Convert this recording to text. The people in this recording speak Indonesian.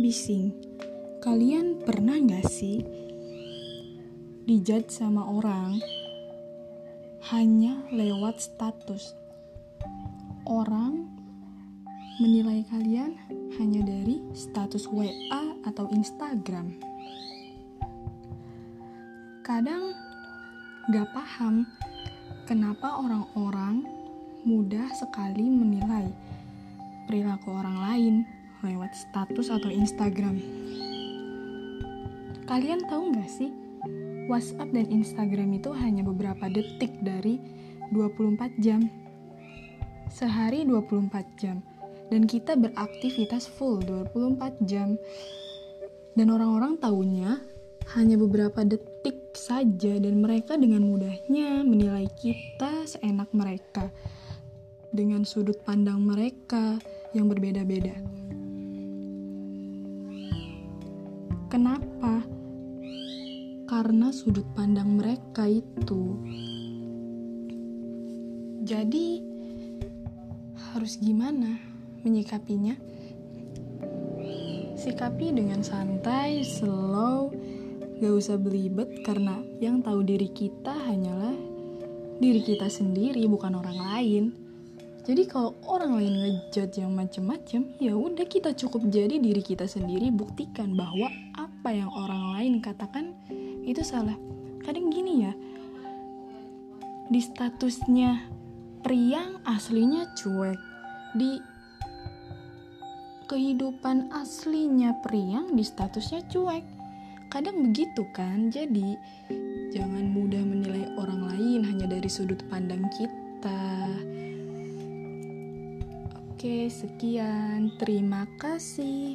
bising. Kalian pernah gak sih dijudge sama orang hanya lewat status? Orang menilai kalian hanya dari status WA atau Instagram. Kadang gak paham kenapa orang-orang mudah sekali menilai perilaku orang lain lewat status atau Instagram. Kalian tahu nggak sih, WhatsApp dan Instagram itu hanya beberapa detik dari 24 jam. Sehari 24 jam. Dan kita beraktivitas full 24 jam. Dan orang-orang tahunya hanya beberapa detik saja dan mereka dengan mudahnya menilai kita seenak mereka dengan sudut pandang mereka yang berbeda-beda. Karena sudut pandang mereka itu. Jadi, harus gimana menyikapinya? Sikapi dengan santai, slow, gak usah belibet karena yang tahu diri kita hanyalah diri kita sendiri, bukan orang lain. Jadi kalau orang lain ngejudge yang macem-macem, ya udah kita cukup jadi diri kita sendiri buktikan bahwa apa yang orang lain katakan itu salah. Kadang gini ya, di statusnya Priang aslinya cuek, di kehidupan aslinya Priang di statusnya cuek. Kadang begitu kan, jadi jangan mudah menilai orang lain hanya dari sudut pandang kita. Oke, sekian. Terima kasih.